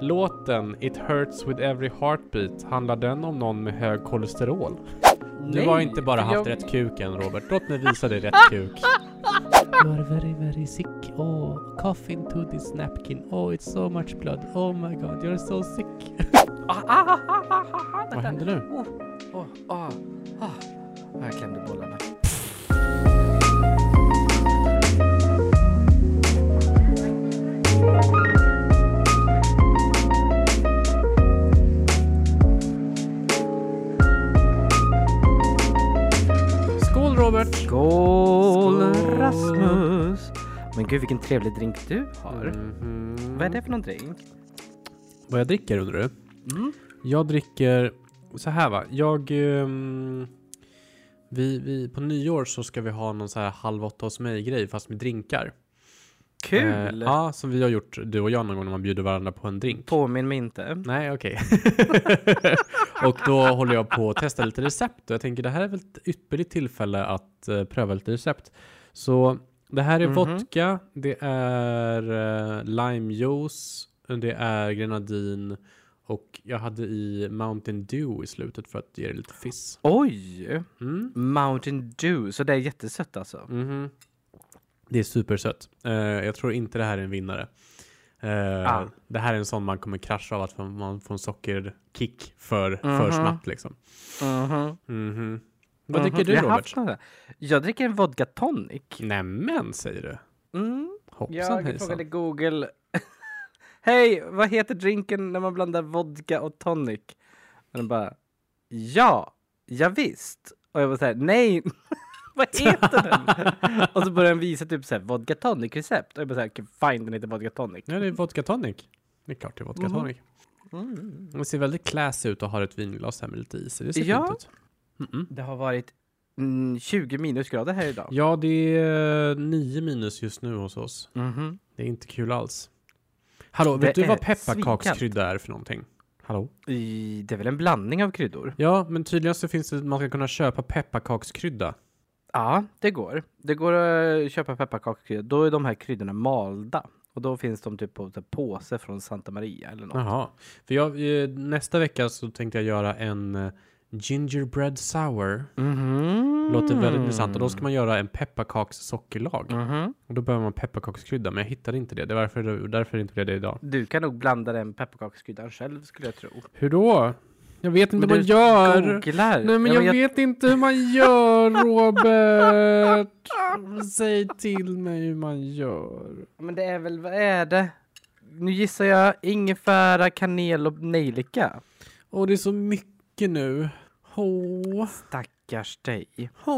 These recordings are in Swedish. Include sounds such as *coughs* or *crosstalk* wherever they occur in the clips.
Låten It Hurts With Every Heartbeat, handlar den om någon med hög kolesterol? Du Nej, har inte bara haft jag- rätt kuk än Robert. Låt mig visa dig rätt kuk. You are very very sick. Oh, cough into this napkin. Oh, it's so much blood. Oh my god, you're so sick. *laughs* Ah, ah, ah, ah, Vad händer nu? Oh, oh, ah, ah. Jag klämde bollarna. Skål Robert! Skål. Rasmus! Men gud vilken trevlig drink du har. Mhm. Vad är det för någon drink? Vad jag dricker undrar du? Mm. Jag dricker så här va. Jag... ehm, vi, vi, på nyår så ska vi ha någon så här halv åtta hos mig-grej fast med drinkar. Kul! Eh, ja, som vi har gjort du och jag någon gång när man bjuder varandra på en drink. Påminn mig inte. Nej, okej. *laughs* och då håller jag på att testa lite recept och jag tänker det här är väl ett ypperligt tillfälle att eh, pröva lite recept. Så det här är Mhm. vodka, det är uh, limejuice, det är grenadin och jag hade i Mountain Dew i slutet för att ge det lite fiss. Oj! Mm. Mountain Dew, så det är jättesött alltså. Mhm. Det är supersött. Eh, jag tror inte det här är en vinnare. Eh, Ah. Det här är en sån man kommer krascha av att man får en sockerkick för, för Mhm. snabbt liksom. Mhm. Mhm. Vad Mhm. dricker du Jag Robert? Jag dricker en vodka tonic. Nämen säger du. Mm. Hoppsan Jag hejsan. frågade Google. *laughs* Hej, vad heter drinken när man blandar vodka och tonic? Och den bara, ja, ja visst. Och jag var så här, nej, *laughs* vad heter den? *laughs* och så började den visa typ så här, vodka tonic recept. Och jag bara så här, okay, fine, den heter vodka tonic. Ja, det är vodka tonic. Det är klart det är vodka Mhm. tonic. Mm. Det ser väldigt classy ut och har ett vinglas här med lite is. Det ser Ja. fint ut. Mhm. Det har varit mm, 20 minusgrader här idag. Ja, det är 9 minus just nu hos oss. Mhm. Det är inte kul alls. Hallå, Det vet du vad pepparkakskrydda är för någonting? Hallå? I, det är väl en blandning av kryddor? Ja, men tydligen så finns det, man ska kunna köpa pepparkakskrydda. Ja, det går. Det går att köpa pepparkakskrydda. Då är de här kryddorna malda. Och då finns de typ på en påse från Santa Maria eller något. Jaha. För jag, eh, nästa vecka så tänkte jag göra en eh, gingerbread sour. Mhm. Låter väldigt intressant. Och då ska man göra en pepparkakssockerlag. Mhm. Och då behöver man pepparkakskrydda, men jag hittade inte det. Det är varför, därför det inte blev det idag. Du kan nog blanda den pepparkakskryddan själv skulle jag tro. Hur då? Jag vet inte hur man gör. Googlar. Nej men Ja, jag, vet inte hur man gör Robert. Säg till mig hur man gör. Men det är väl, vad är det? Nu gissar jag ingefära, kanel och nejlika. Och det är så mycket nu. Hå, Stackars dig. hå.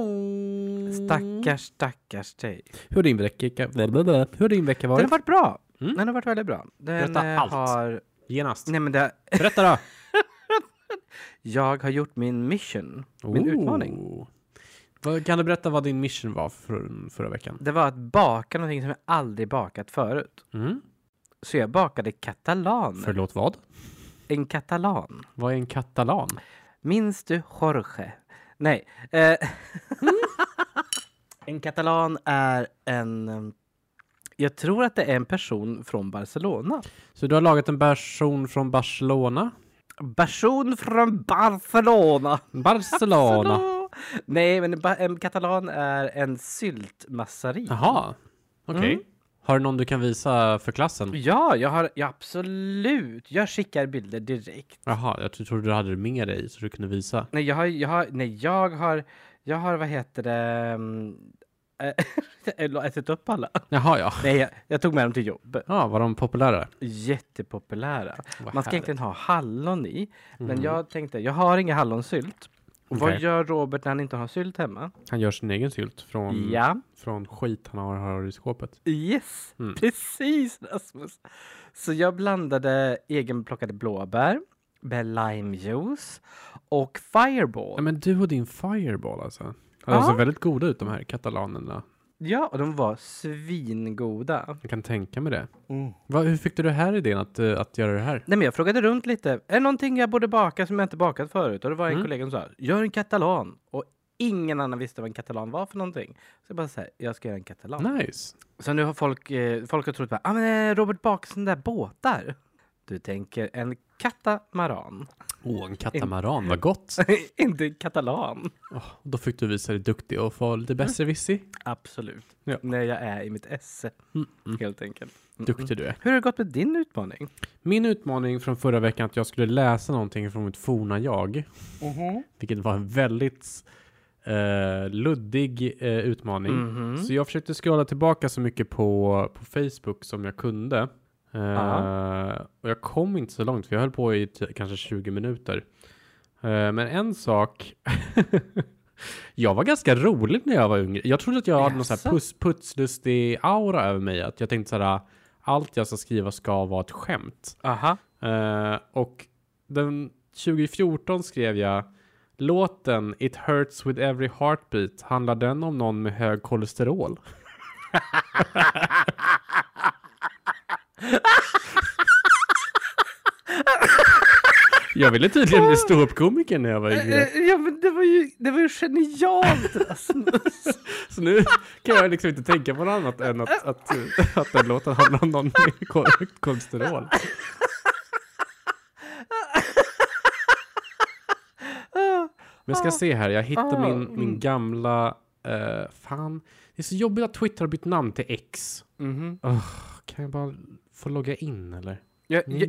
Stackars, stackars dig. Hur har din vecka, hur har din vecka Den har varit? varit bra. Mm. Den har varit väldigt bra. Den Berätta eh, allt. har... Genast. Nej men det... Berätta då. *laughs* Jag har gjort min mission. Min Oh. utmaning. Kan du berätta vad din mission var för, förra veckan? Det var att baka någonting som jag aldrig bakat förut. Mm. Så jag bakade katalan. Förlåt vad? En katalan. Vad är en katalan? Minns du Jorge? Nej. Eh, *laughs* en katalan är en... eh, Jag tror att det är en person från Barcelona. Så du har lagat en person från Barcelona? Person från Barcelona! Barcelona. Nej, men en katalan är en syltmassarin. Jaha, okej. Mm. Har du någon du kan visa för klassen? Ja, jag har ja, absolut. Jag skickar bilder direkt. Jaha, jag trodde du hade det med dig så du kunde visa. Nej, jag har, jag har, nej, jag har, jag har, vad heter det, mm, *laughs* jag har ätit upp alla. Jaha, ja. Nej, jag, jag tog med dem till jobbet. Ja, var de populära? Jättepopulära. Vad Man ska härligt. egentligen ha hallon i, men Mhm. jag tänkte, jag har inga hallonsylt. Och Vad Okej. gör Robert när han inte har sylt hemma? Han gör sin egen sylt från, Ja, från skit han har, har i skåpet. yes, Mm. precis Rasmus. Så jag blandade egenplockade blåbär med limejuice och fireball. Ja, men du och din fireball alltså. De Ja. ser väldigt goda ut de här katalanerna. Ja, och de var svingoda. Jag kan tänka mig det. Va, hur fick du det här idén att, eh, att göra det här? Nej, men jag frågade runt lite. Är det någonting jag borde baka som jag inte bakat förut? Och det var en Mm. kollega som sa, gör en katalan. Och ingen annan visste vad en katalan var för någonting. Så jag bara säger, jag ska göra en katalan. Nice. Så nu har folk, eh, folk har trott att ah, men eh, Robert bakar sådana där båtar. Du tänker en katamaran. Åh, en katamaran, vad gott. *laughs* Inte katalan. Åh, då fick du visa dig duktig och få lite besserwisser. Absolut. Ja. När jag är i mitt esse, Mm, mm. helt enkelt. Mm. Duktig du är. Hur har det gått med din utmaning? Min utmaning från förra veckan att jag skulle läsa någonting från mitt forna jag, vilket var en väldigt eh, luddig eh, utmaning. Mhm. Så jag försökte scrolla tillbaka så mycket på, på Facebook som jag kunde. Ja. och jag kom inte så långt, för jag höll på i t- kanske 20 minuter. Eh, men en sak. *laughs* jag var ganska rolig när jag var yngre. Jag trodde att jag hade någon sån Jaså? här puss, putslustig aura över mig. Att jag tänkte såhär, allt jag ska skriva ska vara ett skämt. Aha. Eh, och den 2014 skrev jag Låten It Hurts With Every Heartbeat, handlar den om någon med hög kolesterol? *laughs* jag ville tydligen bli ståuppkomiker när jag var yngre. Eh, Ja, men det var ju, det var ju genialt *laughs* Rasmus. Så nu kan jag liksom inte tänka på något annat än att, att, att den låten handlar om någon med kolesterol. Men jag ska se här, jag hittar min, min gamla... eh, fan, det är så jobbigt att Twitter har bytt namn till X. Mhm. Kan jag bara få logga in eller? Gör, Nej,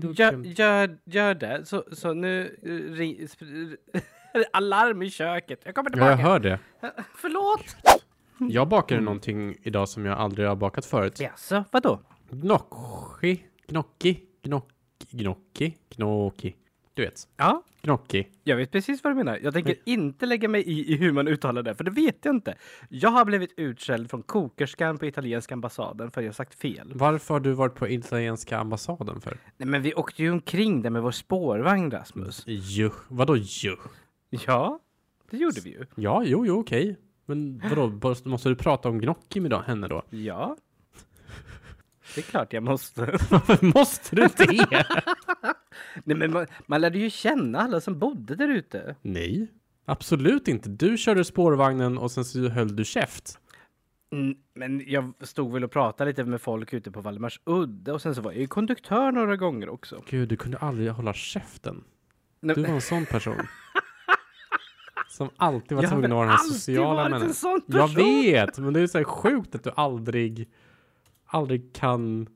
gör, gör, det. Så, så nu uh, ring, *laughs* alarm i köket. Jag kommer Ja, jag tillbaka. hör det. *laughs* Förlåt. Jag bakade någonting idag som jag aldrig har bakat förut. Jaså, vadå? Gnocchi, gnocchi, gnocchi, gnocchi, gnocchi. Du vet, Ja, gnocchi. jag vet precis vad du menar. Jag tänker inte lägga mig i, i hur man uttalar det, för det vet jag inte. Jag har blivit utskälld från kokerskan på italienska ambassaden för att jag har sagt fel. Varför har du varit på italienska ambassaden för? Nej, men vi åkte ju omkring där med vår spårvagn, Rasmus. Jo, vadå jo? Ja, det gjorde vi ju. Ja, jo, jo, okej. Men vadå, måste- måste du prata om gnocchi med henne då? Ja. Det är klart jag måste. Varför *laughs* måste du det? *laughs* Nej, men man, man lärde ju känna alla som bodde där ute. Nej, absolut inte. Du körde spårvagnen och sen så höll du käft. Mm, men jag stod väl och pratade lite med folk ute på Valdemars udde och sen så var jag ju konduktör några gånger också. Gud, du kunde aldrig hålla käften. Nej, Du var en sån person. *laughs* Som alltid var tvungen att vara den här sociala människan. Jag vet, men det är så sjukt att du aldrig, aldrig kan...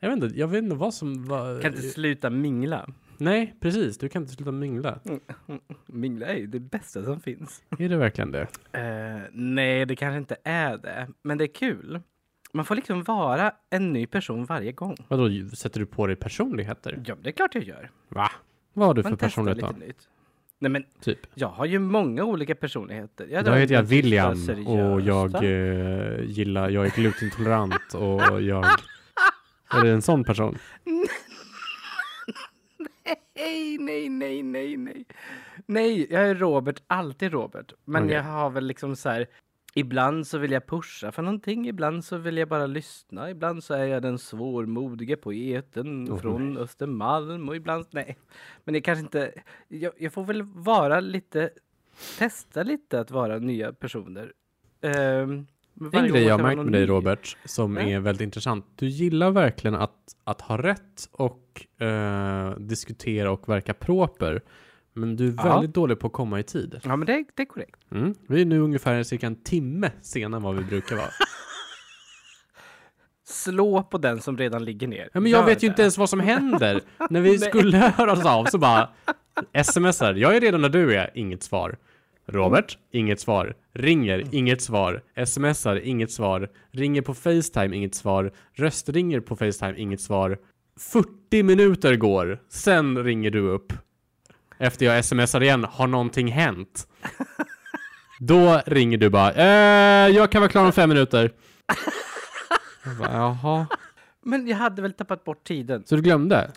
Jag vet inte, jag vet inte vad som var... Kan inte sluta mingla. Nej, precis. Du kan inte sluta mingla. *laughs* Mingla är ju det bästa som finns. Är det verkligen det? Eh, nej, det kanske inte är det. Men det är kul. Man får liksom vara en ny person varje gång. Vadå, sätter du på dig personligheter? Ja, det är klart jag gör. Va? Vad har du för Man testar personlighet då? lite nytt. Nej, men Typ. jag har ju många olika personligheter. Jag, Då heter jag William och jag eh, gillar, jag är glutenintolerant och jag... Är det en sån person? Nej, nej, nej, nej, nej. Nej, jag är Robert, alltid Robert. Men Okej. jag har väl liksom så här. Ibland så vill jag pusha för någonting, ibland så vill jag bara lyssna, ibland så är jag den svårmodige poeten Åh, från Östermalm och ibland, nej. Men det kanske inte, jag, jag får väl vara lite, testa lite att vara nya personer. Varje En grej jag har märkt med dig. Robert, som Ja. är väldigt intressant. Du gillar verkligen att, att ha rätt och eh, diskutera och verka proper. Men du är Ja. väldigt dålig på att komma i tid. Ja, men det, det är korrekt. Mm. Vi är nu ungefär cirka en timme senare än vad vi brukar vara. *laughs* Slå på den som redan ligger ner. Ja, men jag Gör vet ju det. inte ens vad som händer. När vi *laughs* skulle höra oss av så bara *laughs* smsar. Jag är redan där du är. Inget svar. Robert, inget svar. Ringer, inget svar. Smsar, inget svar. Ringer på Facetime, inget svar. Röstringer på Facetime, inget svar. 40 minuter går. Sen ringer du upp. Efter jag smsar igen, har någonting hänt? *laughs* Då ringer du bara, eh, jag kan vara klar om fem minuter. Jag bara, Jaha. Men jag hade väl tappat bort tiden. Så du glömde?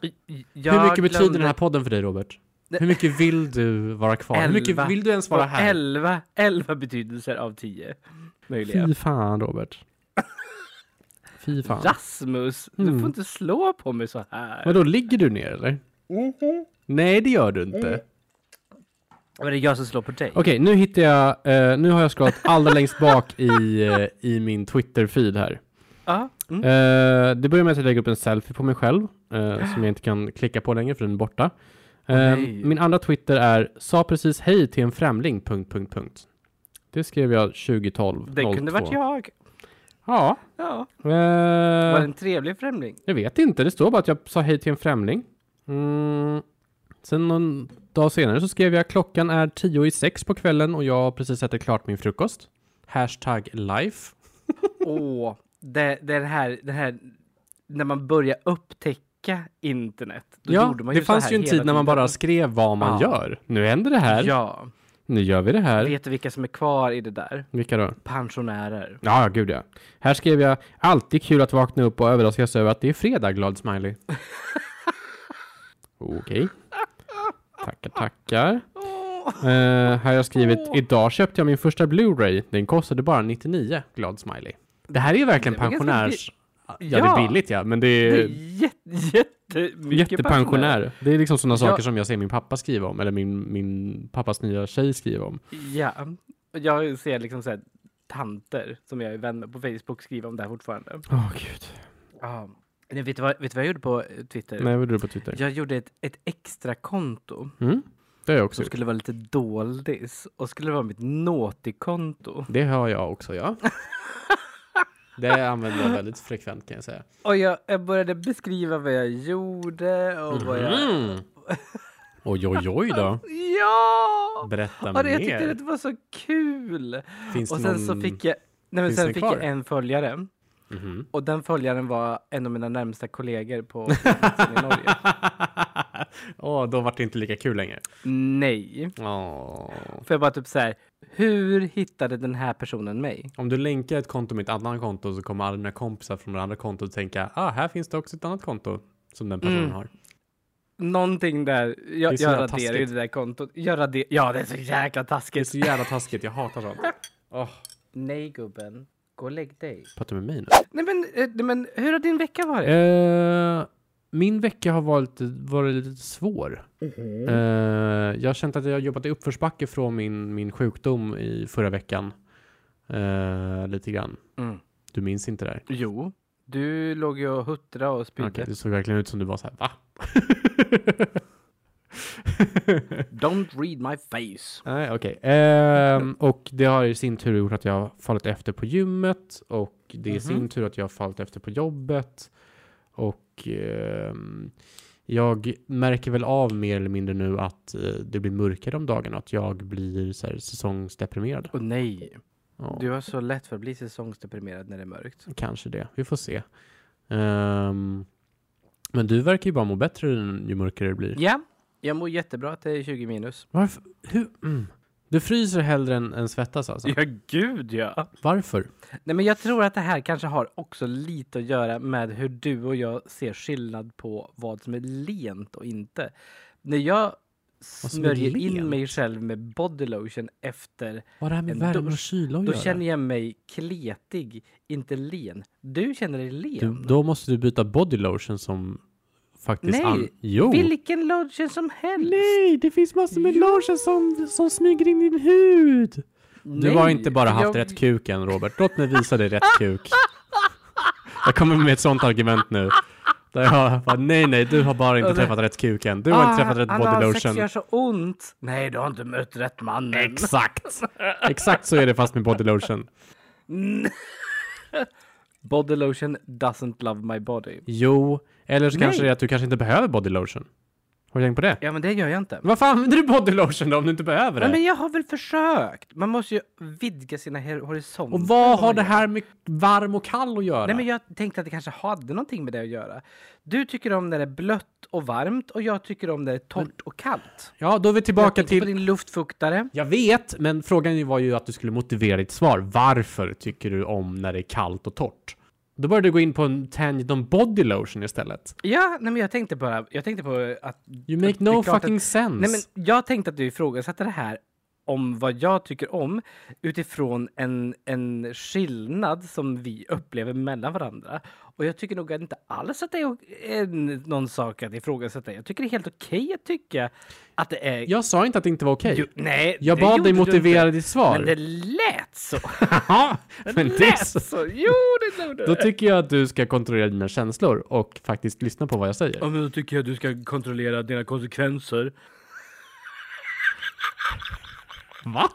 Jag Hur mycket betyder glömde den här podden för dig Robert? Hur mycket vill du vara kvar? Hur mycket Elva. vill du ens vara här? elva, elva betydelser av tio möjliga. Fy fan Robert. Fy fan. Rasmus, du Mm. får inte slå på mig så här. Vadå, ligger du ner eller? Nej, det gör du inte. Var det jag som slår på dig? Okej, nu hittar jag, eh, nu har jag scrollat allra längst bak i, eh, i min Twitter-feed här. Ja. Mm. Eh, det börjar med att jag lägger upp en selfie på mig själv. som jag inte kan klicka på längre för den är borta. Nej. min andra Twitter är sa precis hej till en främling... Punkt, punkt, punkt. Det skrev jag 2012. Det kunde 02. varit jag. Ja. Ja. Eh, Var det en trevlig främling? Jag vet inte, det står bara att jag sa hej till en främling. Mm. Sen någon dag senare så skrev jag klockan är tio i sex på kvällen och jag har precis ätit klart min frukost. Hashtag life. Åh, det, det det här, det här när man börjar upptäcka internet. Då Ja, det fanns ju en tid när man bara skrev vad man Ja. gör. Nu händer det här. Ja, Nu gör vi det här. vet du vilka som är kvar i det där? Vilka då? Pensionärer. Ja, gud ja. Här skrev jag alltid kul att vakna upp och överraskas över att det är fredag, glad smiley. *laughs* Okej. Tackar, tackar. Eh, här har jag skrivit, idag köpte jag min första Blu-ray. Den kostade bara 99, glad smiley. Det här är ju verkligen pensionärs... Ja, det Ja. är billigt ja, men det Det är är jätte, jättemycket jättepensionär. Det är liksom sådana Ja. saker som jag ser min pappa skriva om, eller min, min pappas nya tjej skriva om. Ja, jag ser liksom så här tanter som jag är vän med på Facebook skriva om det här fortfarande. Åh gud. Ja. Nej, vet, du vad, vet du vad jag gjorde på eh, Twitter? Nej, vad gjorde du på Twitter? Jag gjorde ett, ett extra konto Mm? Det har jag också som gjort. skulle vara lite doldis och skulle vara mitt naughty-konto. Det har jag också, ja. *laughs* Det använder jag väldigt frekvent kan jag säga. Och jag, jag började beskriva vad jag gjorde och vad jag... Mm. Oj, oj, oj då. Ja! Berätta Och det, jag tyckte mer. det var så kul! Finns och sen någon... så fick jag... Nej, men sen fick kvar? jag en följare. Mhm. Och den följaren var en av mina närmsta kollegor på i Norge. Åh, då var det inte lika kul längre. Nej. Åh. För jag bara typ så här. Hur hittade den här personen mig? Om du länkar ett konto med ett annat konto så kommer alla dina kompisar från det andra kontot tänka ah, här finns det också ett annat konto som den personen Mm. har. Någonting där. Jag, jag raderar ju taskigt. det där kontot. Jag rader, ja, det är så jäkla Det är taskigt. så jävla taskigt, jag hatar sånt. *laughs* Åh, Nej gubben, gå och lägg dig. pratar du med mig nu? Nej men, eh, nej, men hur har din vecka varit? Eh, min vecka har varit, varit lite svår. Mhm. Eh, jag har känt att jag har jobbat i uppförsbacke från min, min sjukdom i förra veckan. Eh, lite grann. Mm. Du minns inte det här? Jo, du låg ju och huttrade och spydde. Okej, det såg verkligen ut som du var så här, va? *laughs* Don't read my face. Nej, okej. Ehm, och det har i sin tur gjort att jag har fallit efter på gymmet och det är i Mhm. sin tur att jag har fallit efter på jobbet. Och ehm, jag märker väl av mer eller mindre nu att eh, det blir mörkare om dagarna, att jag blir så här, säsongsdeprimerad. Och nej, Ja, du har så lätt för att bli säsongsdeprimerad när det är mörkt. Kanske det, vi får se. Ehm, men du verkar ju bara må bättre ju mörkare det blir. Ja, jag mår jättebra att det är 20 minus. Varför? Hur? Mm. Du fryser hellre än, än svettas alltså? Ja, gud ja. Varför? Nej, men jag tror att det här kanske har också lite att göra med hur du och jag ser skillnad på vad som är lent och inte. När jag smörjer in mig själv med body lotion efter, Vad det här med En värme och dusch, kyla då göra? känner jag mig kletig, inte len. Du känner dig len. Du, då måste du byta body lotion som faktiskt... Nej, an- jo! Vilken lotion som helst. Nej, det finns massor med lotion som, som smyger in i din hud! Du har Nej, inte bara haft jag- rätt kuk än, Robert. Låt mig visa dig rätt kuk. Jag kommer med ett sånt argument nu. Där jag bara, nej, nej, du har bara inte träffat rätt kuk än. Du har inte träffat rätt Ah, body analsex lotion. gör så ont. Nej, du har inte mött rätt man. Exakt! Exakt så är det fast med body lotion. *laughs* Body lotion doesn't love my body. Jo, eller så kanske Nej. det är att du kanske inte behöver body lotion. Har du tänkt på det? Ja, men det gör jag inte. Vad fan använder du body lotion då om du inte behöver det? Nej, men jag har väl försökt. Man måste ju vidga sina horisonter. Och vad har det här med varm och kall att göra? Nej, men jag tänkte att det kanske hade någonting med det att göra. Du tycker om när det är blött och varmt och jag tycker om när det är torrt och kallt. Ja, då är vi Jag tillbaka på till... din luftfuktare. Jag vet, men frågan var ju att du skulle motivera ditt svar. Varför tycker du om när det är kallt och torrt? Då började du gå in på en tangent om body lotion istället. Ja, nej, men jag tänkte bara, jag tänkte på att... You make no fucking sense. Nej, men jag tänkte att du ifrågasatte det här om vad jag tycker om utifrån en, en skillnad som vi upplever mellan varandra. Och jag tycker nog inte alls att det är någon sak att ifrågasätta. Jag tycker det är helt okej att tycka att det är... Jag sa inte att det inte var okej. Jo, nej, Jag bad dig motivera ditt svar. Men det lät så. *laughs* Ja, Det men det är lät så. så. Jo, det gjorde Då det. tycker jag att du ska kontrollera dina känslor och faktiskt lyssna på vad jag säger. Ja, men då tycker jag att du ska kontrollera dina konsekvenser. Va?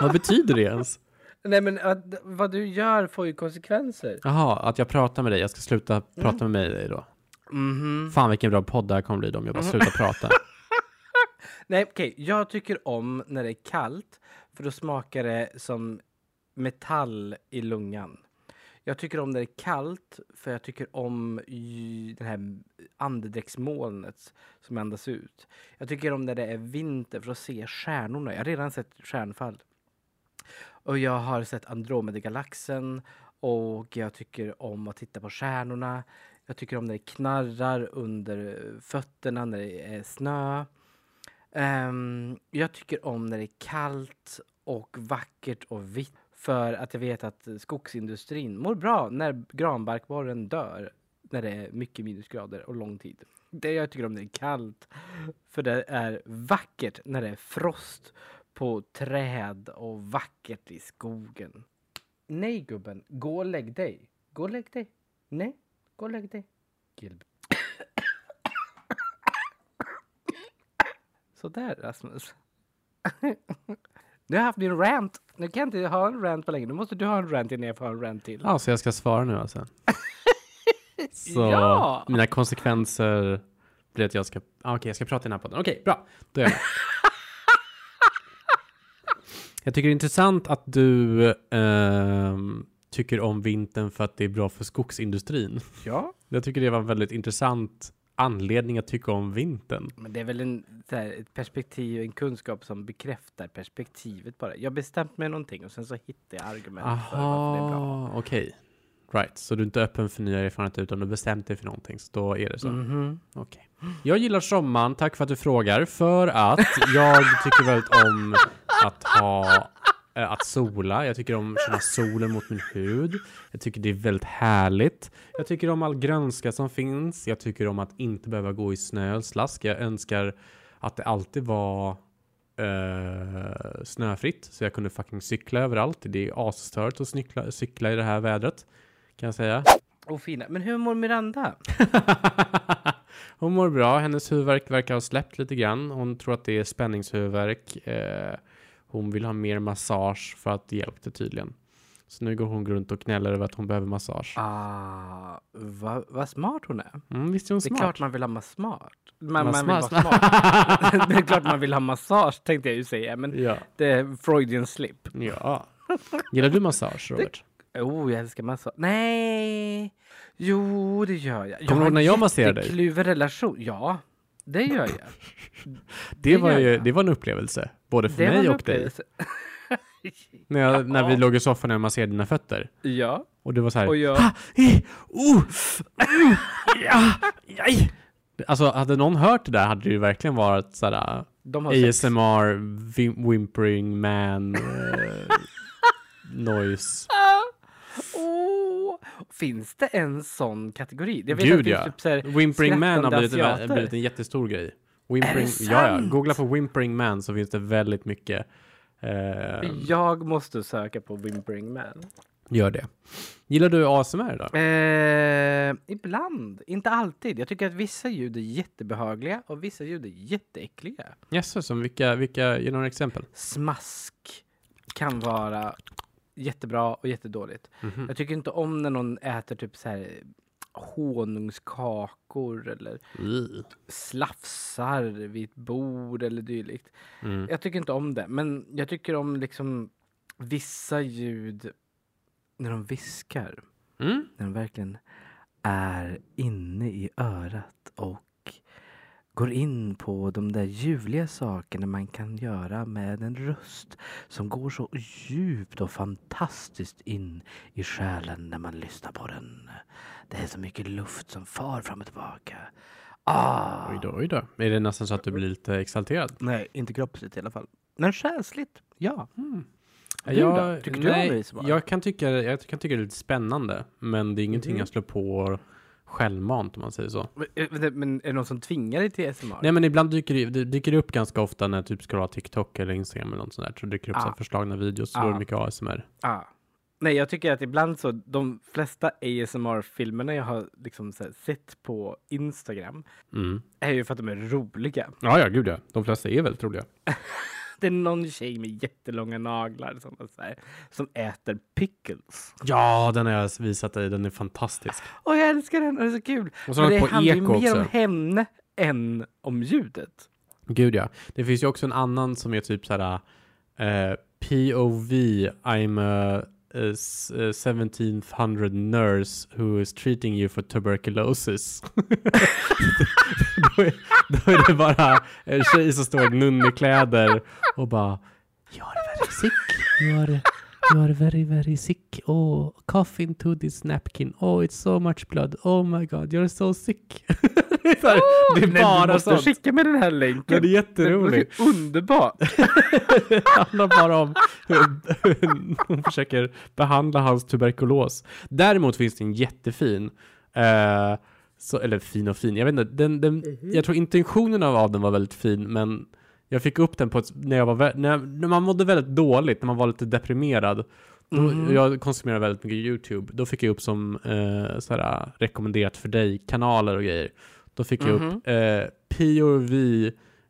vad betyder det ens? Nej, men att, vad du gör får ju konsekvenser. Jaha, att jag pratar med dig. Jag ska sluta prata med dig då. Mhm. Fan vilken bra podd det här kommer bli då om jag bara slutar prata. *laughs* Nej, okej. Jag tycker om när det är kallt, för då smakar det som metall i lungan. Jag tycker om när det är kallt, för jag tycker om det här andedräktsmolnet som andas ut. Jag tycker om när det är vinter, för att se stjärnorna. Jag har redan sett stjärnfall. Och jag har sett Andromedagalaxen och jag tycker om att titta på stjärnorna. Jag tycker om när det knarrar under fötterna när det är snö. Um, jag tycker om när det är kallt och vackert och vitt. För att jag vet att skogsindustrin mår bra när granbarkborren dör. När det är mycket minusgrader och lång tid. Det jag tycker om det är kallt. För det är vackert när det är frost på träd och vackert i skogen. Nej gubben, gå och lägg dig. Gå och lägg dig. Nej, gå och lägg dig. Gilbert. *coughs* Sådär Rasmus. *laughs* Nu har jag haft min rant. Nu kan jag inte ha en rant på länge. Nu måste du ha en rant innan jag får ha en rant till. Ja, så jag ska svara nu alltså. *laughs* Så Ja! mina konsekvenser blir att jag ska... Ah, Okej, jag ska prata i den här podden. Okej, bra. Då är jag med. *laughs* Jag tycker det är intressant att du ehm, tycker om vintern för att det är bra för skogsindustrin. Ja, Jag tycker det var en väldigt intressant anledning att tycka om vintern. men det är väl en, så här, ett perspektiv, en kunskap som bekräftar perspektivet bara. Jag bestämt mig någonting och sen så hittar jag argument för varför det är bra. Aha, okej. Right, så du är inte öppen för nya erfarenheter utan du bestämt dig för någonting, så då är det så. Mhm. Okej. Jag gillar sommaren, tack för att du frågar. För att jag tycker väldigt om att ha att sola. Jag tycker om att känna solen mot min hud. Jag tycker det är väldigt härligt. Jag tycker om all grönska som finns. Jag tycker om att inte behöva gå i snö och slask. Jag önskar att det alltid var eh, snöfritt så jag kunde fucking cykla överallt. Det är asstört att cykla, cykla i det här vädret kan jag säga. Och fina. Men hur mår Miranda? *laughs* Hon mår bra. Hennes huvudvärk verkar ha släppt lite grann. Hon tror att det är spänningshuvudvärk. Eh, hon vill ha mer massage för att det hjälpte tydligen. Så nu går hon runt och knäller över att hon behöver massage. Ah, vad vad smart hon är. Mm, visst är hon Det är smart? klart man vill ha massage. Man, Mas- man vill vara smart. *laughs* det är klart man vill ha massage tänkte jag ju säga. Men Ja. det är Freudian slip. ja. Gillar du massage, Robert? Oh, jag älskar massage. Nej! Jo, det gör jag. Kommer du ihåg när jag masserade dig? Kluven relation. Ja, det gör jag. Det, var gör ju, jag. det var en upplevelse. Både för Det var mig och dig. *laughs* När, jag, när vi låg i soffan och jag masserade dina fötter. Ja, Och det var så här. och jag... Ah, oh, mm, ja, aj. Alltså hade någon hört det där hade det ju verkligen varit har sex. ASMR, vim- whimpering man, eh, *laughs* noise. Finns det en sån kategori? Jag vet Gud ja. typ här Whimpering man har blivit, en- blivit en jättestor grej. Det ja, ja. Googla på whimpering man så finns det väldigt mycket. Eh, Jag måste söka på Whimpering Man. gör det. Gillar du ASMR då? Eh, ibland, inte alltid. Jag tycker att vissa ljud är jättebehagliga och vissa ljud är jätteäckliga. Yes, som vilka, vilka, ge några exempel. Smask kan vara jättebra och jättedåligt. Mhm. Jag tycker inte om när någon äter typ så här honungskakor eller Mm. slafsar vid ett bord eller dylikt. Mm. Jag tycker inte om det, men jag tycker om liksom vissa ljud när de viskar. Mm. När de verkligen är inne i örat och går in på de där ljuvliga sakerna man kan göra med en röst som går så djupt och fantastiskt in i själen när man lyssnar på den. Det är så mycket luft som far fram och tillbaka. Ah. Oj då, oj då. Är det nästan så att du blir lite exalterad? Nej, inte kroppsligt i alla fall. Men själsligt, ja. Du jag, då? Tycker du om nej, ASMR? Jag kan, tycka, jag kan tycka det är lite spännande, men det är ingenting Mhm. jag slår på självmant om man säger så. Men, eh, men är det någon som tvingar dig till ASMR? Nej men ibland dyker det, det dyker upp ganska ofta när typ scrollar TikTok eller Instagram eller något sånt där. Så dyker det upp Ah. förslagna videos, så Ah. då är det mycket ASMR. Ah. Nej, jag tycker att ibland så, de flesta ASMR-filmerna jag har liksom här, sett på Instagram Mm. är ju för att de är roliga. Ja, ja, gud ja. De flesta är väldigt roliga. *laughs* Det är någon tjej med jättelånga naglar som, så här, som äter pickles. Ja, den har jag visat dig. Den är fantastisk. Och jag älskar den det är så kul. Och så Men det på handlar ju mer också. om henne än om ljudet. Gud ja. Det finns ju också en annan som är typ såhär eh, POV, I'm a, 1700 uh, nurse who is treating you for tuberculosis. *laughs* då, är, då är det bara en tjej som står i nunnekläder och bara You are very sick, you are, you are very very sick, oh cough into this napkin, oh it's so much blood, oh my god you're so sick. det *laughs* är, så här, det är Nej, bara du måste sånt. skicka med den här länken. Den är Det jätterolig. är underbart. *laughs* Det handlar bara om hur hon försöker behandla hans tuberkulos. Däremot finns det en jättefin, eh, så, eller fin och fin, jag vet inte, den, den, jag tror intentionen av den var väldigt fin, men jag fick upp den på ett, när, jag var, vä- när, jag, när man mådde väldigt dåligt, när man var lite deprimerad. Då, Mhm. Jag konsumerar väldigt mycket YouTube. Då fick jag upp som eh, såhär, rekommenderat för dig-kanaler och grejer. Då fick jag Mhm. upp eh, POV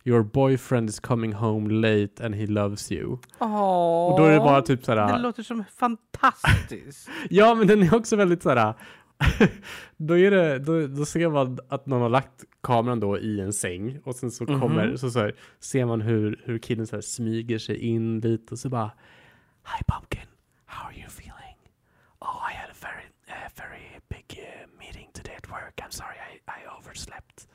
Your boyfriend is coming home late and he loves you. Åh, Och då är det bara typ Det såhär, låter som fantastiskt. *laughs* ja men den är också väldigt såhär, *laughs* då är det, då, då ser man att någon har lagt kameran då i en säng och sen så Mhm. kommer, så, så här, ser man hur, hur killen så här smyger sig in lite och så bara Hi pumpkin, how are you feeling? Oh I had a very, uh, very big uh, meeting today at work, I'm sorry I, I overslept.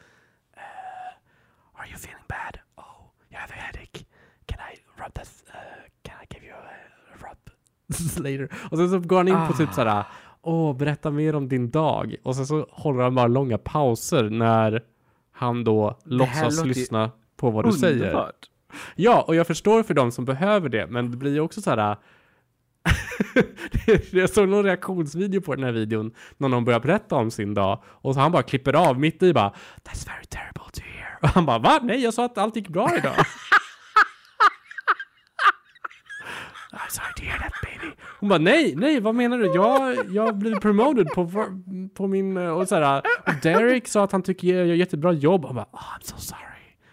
Uh, are you feeling bad? Oh, you have a headache. Can I rub that, uh, can I give you a, a rub *laughs* later? Och sen så går han in på typ Ah. Åh, berätta mer om din dag. Och sen så håller han bara långa pauser när han då låtsas lyssna på vad du säger. Underbart. Ja, och jag förstår för de som behöver det, men det blir ju också så här. *laughs* jag såg någon reaktionsvideo på den här videon när någon börjar berätta om sin dag och så han bara klipper av mitt i bara That's very terrible to hear. Och han bara va? Nej, jag sa att allt gick bra idag. *laughs* To hear that baby. Hon bara nej, nej, vad menar du? Jag, jag blev promoted på, på min, eh, och så här, och Derek sa att han tycker jag gör jättebra jobb. Han bara oh, I'm so sorry.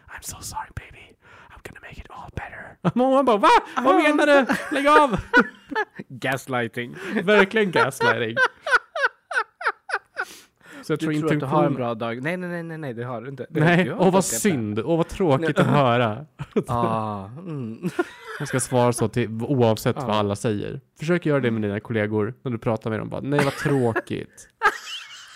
I'm so sorry baby. I'm gonna make it all better. *laughs* Och han bara va? Vad menar du? Lägg av! *laughs* Gaslighting. Verkligen gaslighting. Så jag Du tror tror inte att du har en bra dag. Nej, nej, nej, nej, nej det har du inte. Det Nej, åh vad synd. Åh vad tråkigt att höra. *laughs* Ah, mm. *laughs* Jag ska svara så till, oavsett Ja. vad alla säger. Försök göra det med dina kollegor när du pratar med dem. Bara, Nej, vad tråkigt.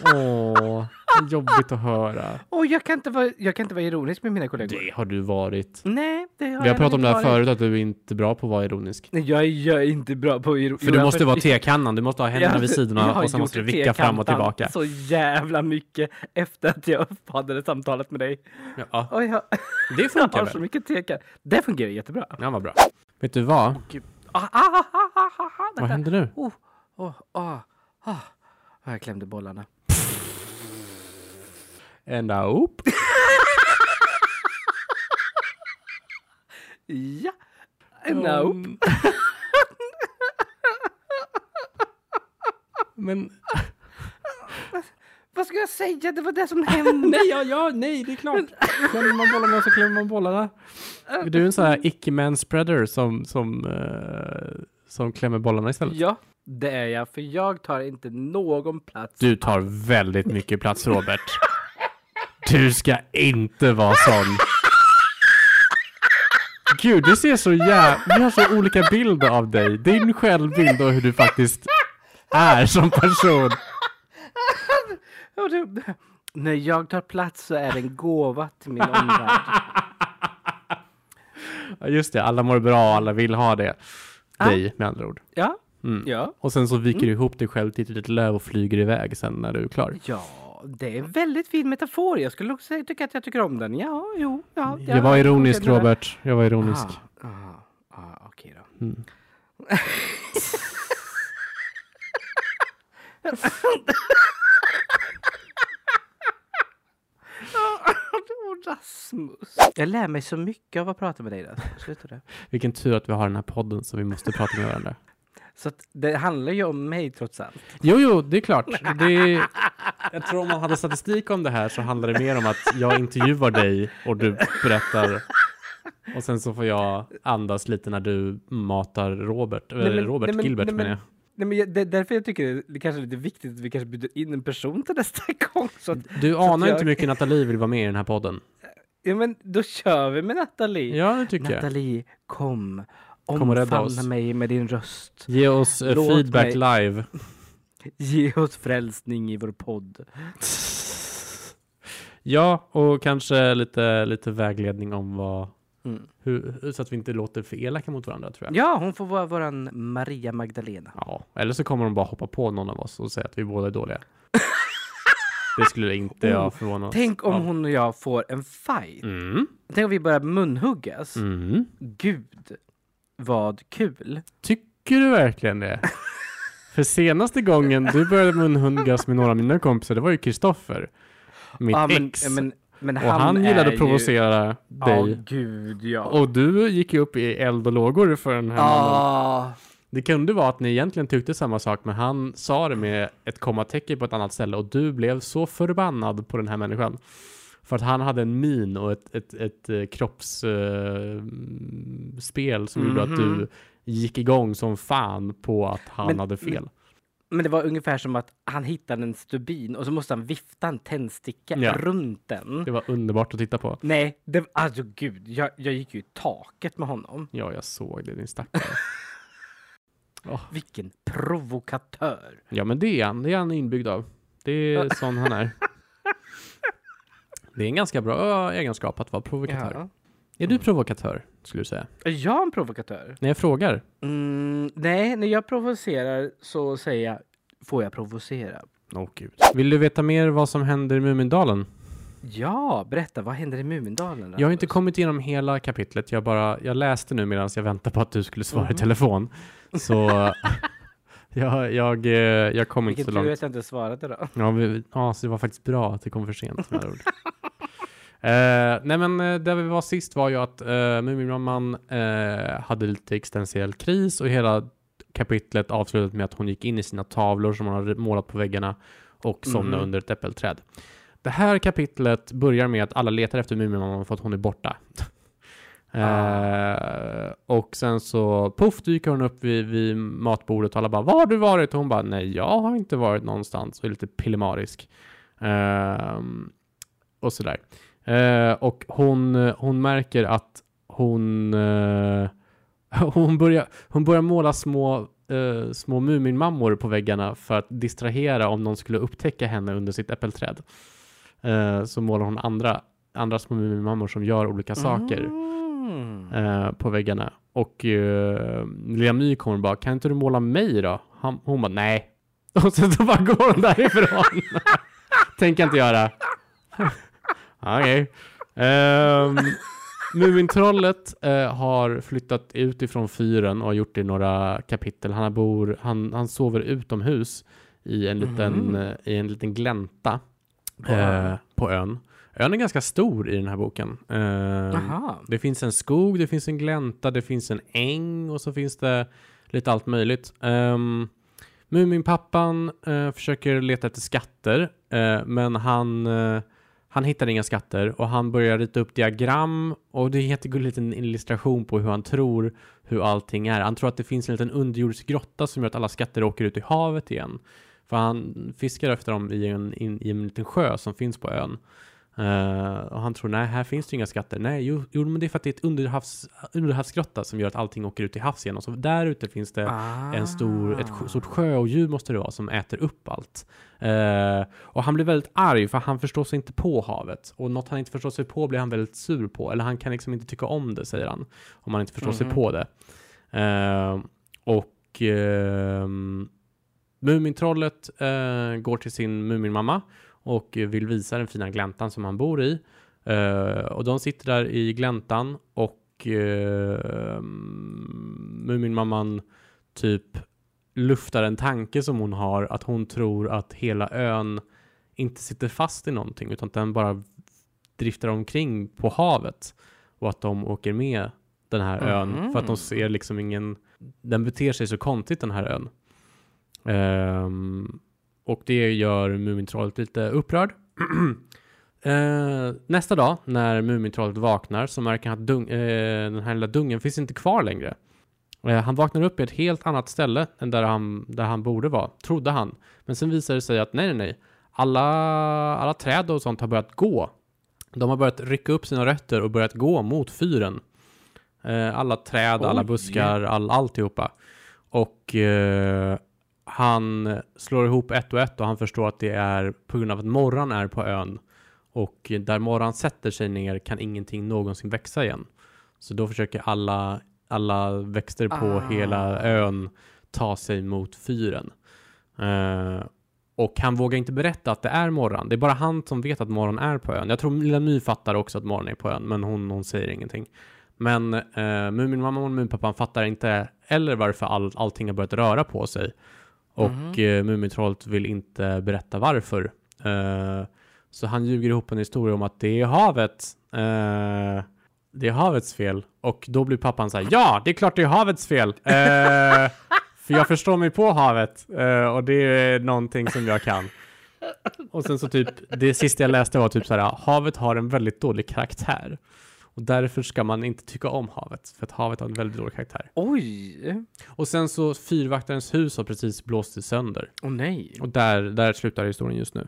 Åh, jobbigt att höra. Och jag kan, inte vara, jag kan inte vara ironisk med mina kollegor. Det har du varit. Nej, det har Vi har jag pratat om det här varit. förut, att du är inte bra på att vara ironisk. Nej, jag, är- jag är inte bra på ironi. För du måste vara tekannan, du måste ha händerna vid sidorna och sen måste du vicka fram och tillbaka. så jävla mycket efter att jag hade samtalet med dig. Ja, Och *laughs* jag, det jag funkar har så väl? mycket tekan. Det fungerar jättebra. Ja, vad bra. Vet du vad? Ah, ah, ah, ah, ah, ah, Vad vänta. händer nu? Oh, oh, ah, ah. Jag klämde bollarna. Ända upp. Ja. No. Um, Men Vad ska jag säga? Det var det som *laughs* hände. nej, ja, ja, nej, det är klart. Klämmer man bollarna så klämmer man bollarna. Är du en sån här icke-man-spreader som, som, eh, som klämmer bollarna istället? Ja, det är jag. För jag tar inte någon plats. Du tar väldigt mycket plats, Robert. Du ska inte vara sån. Gud, du ser så jävla... Vi har så olika bilder av dig. Din självbild och hur du faktiskt är som person. När jag tar plats så är det en gåva till min omvärld. Ja, just det, alla mår bra och alla vill ha det. Dig, med andra ord. Ja, Mm. ja, Och sen så viker du ihop dig själv till ett litet löv och flyger iväg sen när du är klar. ja. Ja, det är en väldigt fin metafor. Jag skulle också tycka att jag tycker om den. Ja, jo, ja. Jag var ironisk Robert, jag var ironisk. Ah, ah, ah, okej då. Mm. *laughs* Rasmus. Jag lär mig så mycket av att prata med dig. Sluta det. Vilken tur att vi har den här podden så vi måste prata med varandra. Så att det handlar ju om mig trots allt. Jo, jo, det är klart. Det är, *laughs* jag tror om man hade statistik om det här så handlar det mer om att jag intervjuar dig och du berättar och sen så får jag andas lite när du matar Robert, Nej, eller men- Robert nej, men- Gilbert nej, men- menar jag. Nej, men jag- det är därför jag tycker det är kanske lite viktigt att vi kanske bjuder in en person till nästa *laughs* gång. Så att, Du så anar jag- inte hur mycket Nathalie vill vara med i den här podden. ja, men då kör vi med Nathalie. Ja, det tycker jag. Nathalie, kom. Kom och rädda oss. Omfamna mig med din röst. Ge oss eh, Låt feedback live. *laughs* Ge oss frälsning i vår podd. Ja, och kanske lite, lite vägledning om vad, Mm. hur, så att vi inte låter för elaka mot varandra tror jag. Ja, hon får vara våran Maria Magdalena. Ja, eller så kommer de bara hoppa på någon av oss och säga att vi båda är dåliga. *laughs* det skulle inte Oh, jag förvåna Tänk om av. hon och jag får en fight. Mm, Tänk om vi börjar munhuggas. mm. Gud, vad kul. Tycker du verkligen det? *laughs* För senaste gången du började munhuggas med några av mina kompisar, det var ju Kristoffer. Mitt Ja, men, ex. men, men och han, gillade att provocera Ju... dig. Ja, gud ja. Och du gick ju upp i eld och lågor för den här mannen. Ah, Det kunde vara att ni egentligen tyckte samma sak, men han sa det med ett kommatecken på ett annat ställe och du blev så förbannad på den här människan. För att han hade en min och ett, ett, ett, eh, kroppsspel som gjorde att du Mhm. gick igång som fan på att han Men- hade fel. men det var ungefär som att han hittade en stubin och så måste han vifta en tändsticka Ja. runt den. Det var underbart att titta på. Nej, det, alltså gud, jag, jag gick ju i taket med honom. Ja, jag såg det, din stackare. *laughs* Vilken provokatör. Ja, men det är han. Det är han inbyggd av. Det är *laughs* sån han är. Det är en ganska bra egenskap att vara provokatör. Ja. Är du provokatör, skulle du säga? Är jag en provokatör? När jag frågar? Mm, nej, när jag provocerar så säger jag får jag provocera? Åh gud. Vill du veta mer vad som händer i Mumindalen? Ja, berätta, vad händer i Mumindalen? Jag har inte kommit igenom hela kapitlet. Jag bara, jag läste nu medan jag väntade på att du skulle svara i Mhm. telefon. *laughs* Så *laughs* jag, jag, eh, jag kom inte Vilken så tur långt. att jag inte svarade då. Ja, vi, ja, så det var faktiskt bra att det kom för sent. Med ord. *laughs* Eh, nej men eh, där vi var sist var ju att uh, eh, hade lite existentiell kris och hela kapitlet avslutade med att hon gick in i sina tavlor som hon hade målat på väggarna och somnade Mhm. under ett äppelträd. Det här kapitlet börjar med att alla letar efter Muminmamman för att hon är borta. *laughs* Eh, och sen så puff dyker hon upp vid, vid matbordet och alla bara Var har du varit? Och hon bara Nej, jag har inte varit någonstans. Och är lite pillemarisk. Ehm, och sådär. Eh, och hon, hon märker att hon, eh, *laughs* hon, börjar, hon börjar måla små, eh, små Muminmammor på väggarna för att distrahera om någon skulle upptäcka henne under sitt äppelträd. Eh, så målar hon andra, andra små Muminmammor som gör olika saker Mm. eh, på väggarna. Och uh, Lilla My kommer bara, kan inte du måla mig då? Han, hon bara, nej. *laughs* Och sen så bara går hon därifrån. *laughs* Tänker inte göra. Okej. Um, Mumintrollet eh, har flyttat ut ifrån fyren och har gjort det i några kapitel. Han, bor, han, han sover utomhus i en liten, eh, i en liten glänta På ön. eh, på ön. Ön är ganska stor i den här boken. Eh, det finns en skog, det finns en glänta, det finns en äng och så finns det lite allt möjligt. Um, Muminpappan försöker leta efter skatter, men han, han hittar inga skatter och han börjar rita upp diagram och det är en jättegullig liten illustration på hur han tror hur allting är. Han tror att det finns en liten underjordisk grotta som gör att alla skatter åker ut i havet igen. För han fiskar efter dem i en, in, i en liten sjö som finns på ön. Eh, och han tror, nej, här finns det inga skatter. Nej, jo, jo men det är för att det är ett underhavs, underhavsgrotta som gör att allting åker ut i havs igen. Och så där ute finns det en stor, ett Ah. stort sjöodjur måste det vara som äter upp allt. Eh, och han blir väldigt arg för han förstår sig inte på havet. Och något han inte förstår sig på blir han väldigt sur på. Eller han kan liksom inte tycka om det, säger han. Om han inte förstår sig Mhm. på det. Eh, och ehm, Mumintrollet går till sin Muminmamma och vill visa den fina gläntan som han bor i. Eh, och de sitter där i gläntan och uh, Muminmamman typ luftar en tanke som hon har att hon tror att hela ön inte sitter fast i någonting utan att den bara driftar omkring på havet och att de åker med den här ön Mhm. för att de ser liksom ingen den beter sig så konstigt den här ön. Ehm, och det gör Mumintrollet lite upprörd. *clears throat* Eh, nästa dag när Mumintrollet vaknar så märker han att dung, eh, den här lilla dungen finns inte kvar längre. Eh, han vaknar upp i ett helt annat ställe än där han, där han borde vara, trodde han. Men sen visar det sig att nej, nej, nej. Alla, alla träd och sånt har börjat gå. De har börjat rycka upp sina rötter och börjat gå mot fyren. Eh, alla träd, alla Oj. buskar, all, alltihopa. Och eh, han slår ihop ett och ett och han förstår att det är på grund av att morran är på ön. Och där morran sätter sig ner kan ingenting någonsin växa igen. Så då försöker alla, alla växter på Ah. hela ön ta sig mot fyren. Eh, och han vågar inte berätta att det är morran. Det är bara han som vet att morran är på ön. Jag tror Lilla My fattar också att morran är på ön, men hon, hon säger ingenting. Men eh, Muminmamman och Muminpappan fattar inte eller varför all, allting har börjat röra på sig. Och eh, Mumintrollet vill inte berätta varför. Eh, så han ljuger ihop en historia om att det är havet. Eh, det är havets fel. Och då blir pappan så här, ja, det är klart det är havets fel. *laughs* För jag förstår mig på havet och det är någonting som jag kan. Och sen så typ, det sista jag läste var typ så här, havet har en väldigt dålig karaktär. Och därför ska man inte tycka om havet, för att havet har en väldigt dålig karaktär. Oj! Och sen så fyrvaktarens hus har precis blåst sönder. Åh nej. Och där, där slutar historien just nu.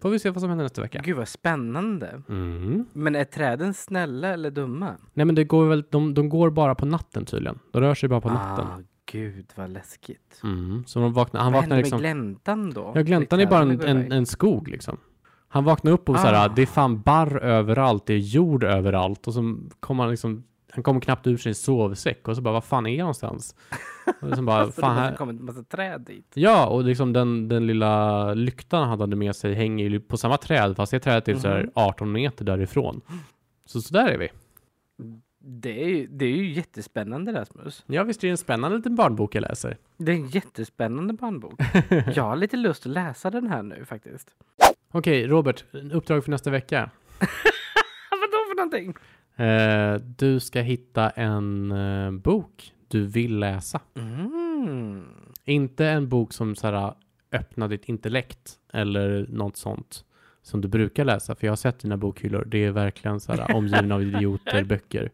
Får vi se vad som händer nästa vecka. Gud vad spännande. Mm. Men är träden snälla eller dumma? Nej men det går väl, de, de går bara på natten tydligen. De rör sig bara på natten. Ah, gud vad läskigt. Mm. Så de vaknar, han vad vaknar liksom... med gläntan då? Ja, gläntan är bara en, en, en skog liksom. Han vaknar upp och så här, Ah. det är fan barr överallt, det är jord överallt och så kommer han liksom, han kommer knappt ur sin sovsäck och så bara, vad fan är jag någonstans? Och liksom bara, *laughs* Alltså, fan det här... kommit en massa träd dit. Ja, och liksom den, den lilla lyktan han hade med sig hänger ju på samma träd, fast det trädet är så här Mhm. 18 meter därifrån. Så, så där är vi. Det är, ju, det är ju jättespännande Rasmus. Ja, visst är det en spännande liten barnbok jag läser. Det är en jättespännande barnbok. *laughs* Jag har lite lust att läsa den här nu faktiskt. Okej, Robert, uppdrag för nästa vecka. *laughs* Vadå för någonting? Eh, du ska hitta en eh, bok du vill läsa. Mm. Inte en bok som så här, öppnar ditt intellekt eller något sånt som du brukar läsa. För jag har sett dina bokhyllor. Det är verkligen så här omgivna av idioter *laughs* böcker.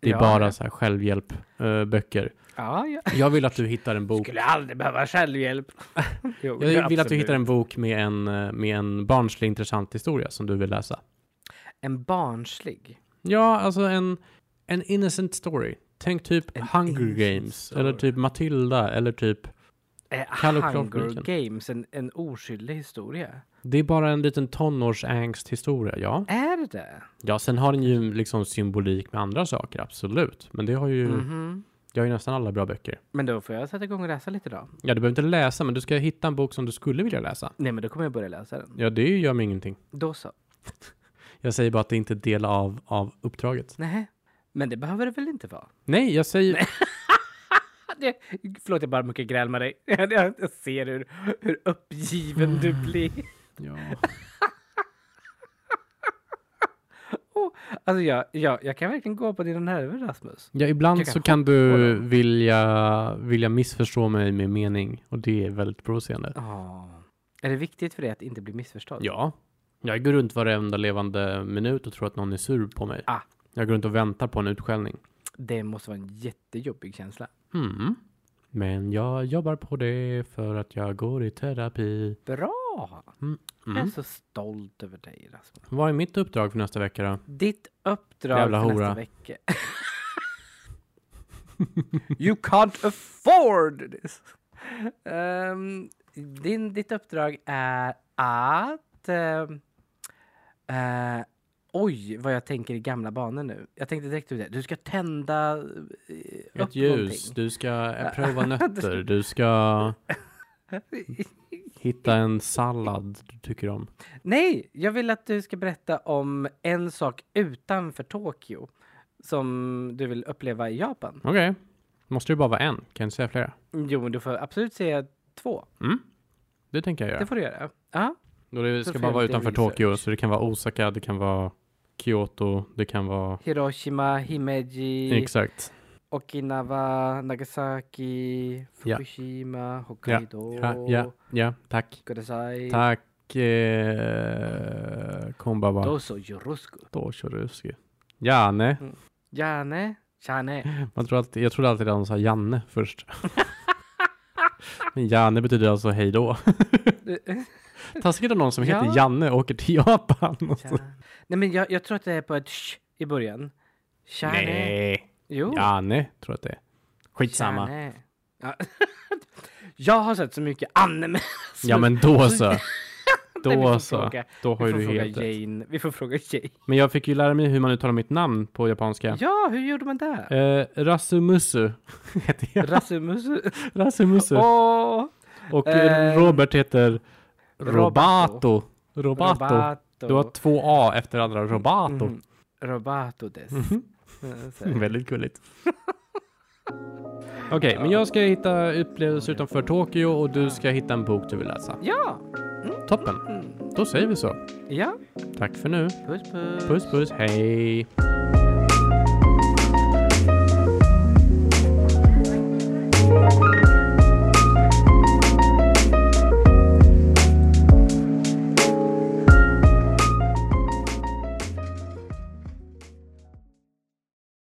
Det är Ja, bara så här självhjälp-böcker. böcker. Ja, ja. jag vill att du hittar en bok. Skulle aldrig behöva självhjälp. *laughs* jo, Jag vill att du absolut. hittar en bok med en, eh, med en barnslig intressant historia som du vill läsa. En barnslig. Ja, alltså en, en innocent story. Tänk typ En Hunger Games, story. eller typ Matilda, eller typ Eh, Hunger. Games, en, en oskyldig historia. Det är bara en liten tonårsangst-historia, ja. Är det det? Ja, sen har den ju liksom symbolik med andra saker, absolut. Men det har ju, Mhm. Det har ju nästan alla bra böcker. Men då får jag sätta igång och läsa lite då. Ja, du behöver inte läsa, men du ska hitta en bok som du skulle vilja läsa. Nej, men då kommer jag börja läsa den. Ja, det gör mig ingenting. Då så. *laughs* Jag säger bara att det inte är del av, av uppdraget. Nej, men det behöver det väl inte vara? Nej, jag säger... *laughs* Det, förlåt, jag bara mycket gräl med dig. Jag, *laughs* jag, jag ser hur, hur uppgiven du blir. Ja. Alltså, jag, jag, jag kan verkligen gå på dina nerver, Rasmus. ja, ibland kan så kan du vilja, vilja missförstå mig med mening. Och det är väldigt provocerande. Oh. Är det viktigt för dig att inte bli missförstådd? Ja. Jag går runt varenda levande minut och tror att någon är sur på mig. Ah. Jag går runt och väntar på en utskällning. Det måste vara en jättejobbig känsla. Mm. Men jag jobbar på det för att jag går i terapi. Bra! Jag är Mm. så stolt över dig, Rasmus. Vad är mitt uppdrag för nästa vecka då? Ditt uppdrag Jävla för hora. nästa vecka. *laughs* you can't afford this. Ehm, din, ditt uppdrag är att... ehm, eh, oj, vad jag tänker i gamla banor nu. Jag tänkte direkt ut det. Du ska tända uh, Ett upp ljus, någonting. du ska *laughs* prova nötter, du ska *laughs* Hitta en sallad du tycker om. Nej, jag vill att du ska berätta om en sak utanför Tokyo som du vill uppleva i Japan. Okej. Måste det bara vara en? Kan inte säga flera? Jo, men du får absolut säga två. Mm. Det tänker jag göra. Det får du göra. Ja. Och det ska bara vara utanför research. Tokyo, så det kan vara Osaka, det kan vara Kyoto, det kan vara... Hiroshima, Himeji, Exakt. Okinawa, Nagasaki. Fukushima, Hokkaido. Ja, ja, ja, tack. Kudasai. Tack. Eh, konbawa. Doso yoroshiku. Doshoruski. Janne. Jane, Chane. Man tror alltid, jag trodde alltid att de sa Janne först. Men Janne betyder alltså hej då. *laughs* Taskigt om någon som heter Ja. Janne åker till Japan. Ja. Nej men jag, jag tror att det är på ett sh i början. Chane. Nej. Jo. Janne tror jag att det är. Skitsamma. Ja. *laughs* jag har sett så mycket anime. Ja men då *laughs* så. Nej, Då får så. fråga- Då har ju du helt. Jane. Vi får fråga Jane. Men jag fick ju lära mig hur man uttalar mitt namn på japanska. Ja, hur gjorde man det? Eh, Rasumusu *laughs* heter jag. Rasmus. Rasumusu. Åh! Och eh, Robert heter Robato. Robato. Robato. Du har två A efter andra. Robato. Mm. Robato des. Eh, så. *laughs* Väldigt gulligt. *laughs* Okej, men jag ska hitta upplevelser utanför Tokyo och du ska hitta en bok du vill läsa. Ja, Toppen. mm. Då säger vi så. ja. Tack för nu. Puss puss. Puss puss, hej.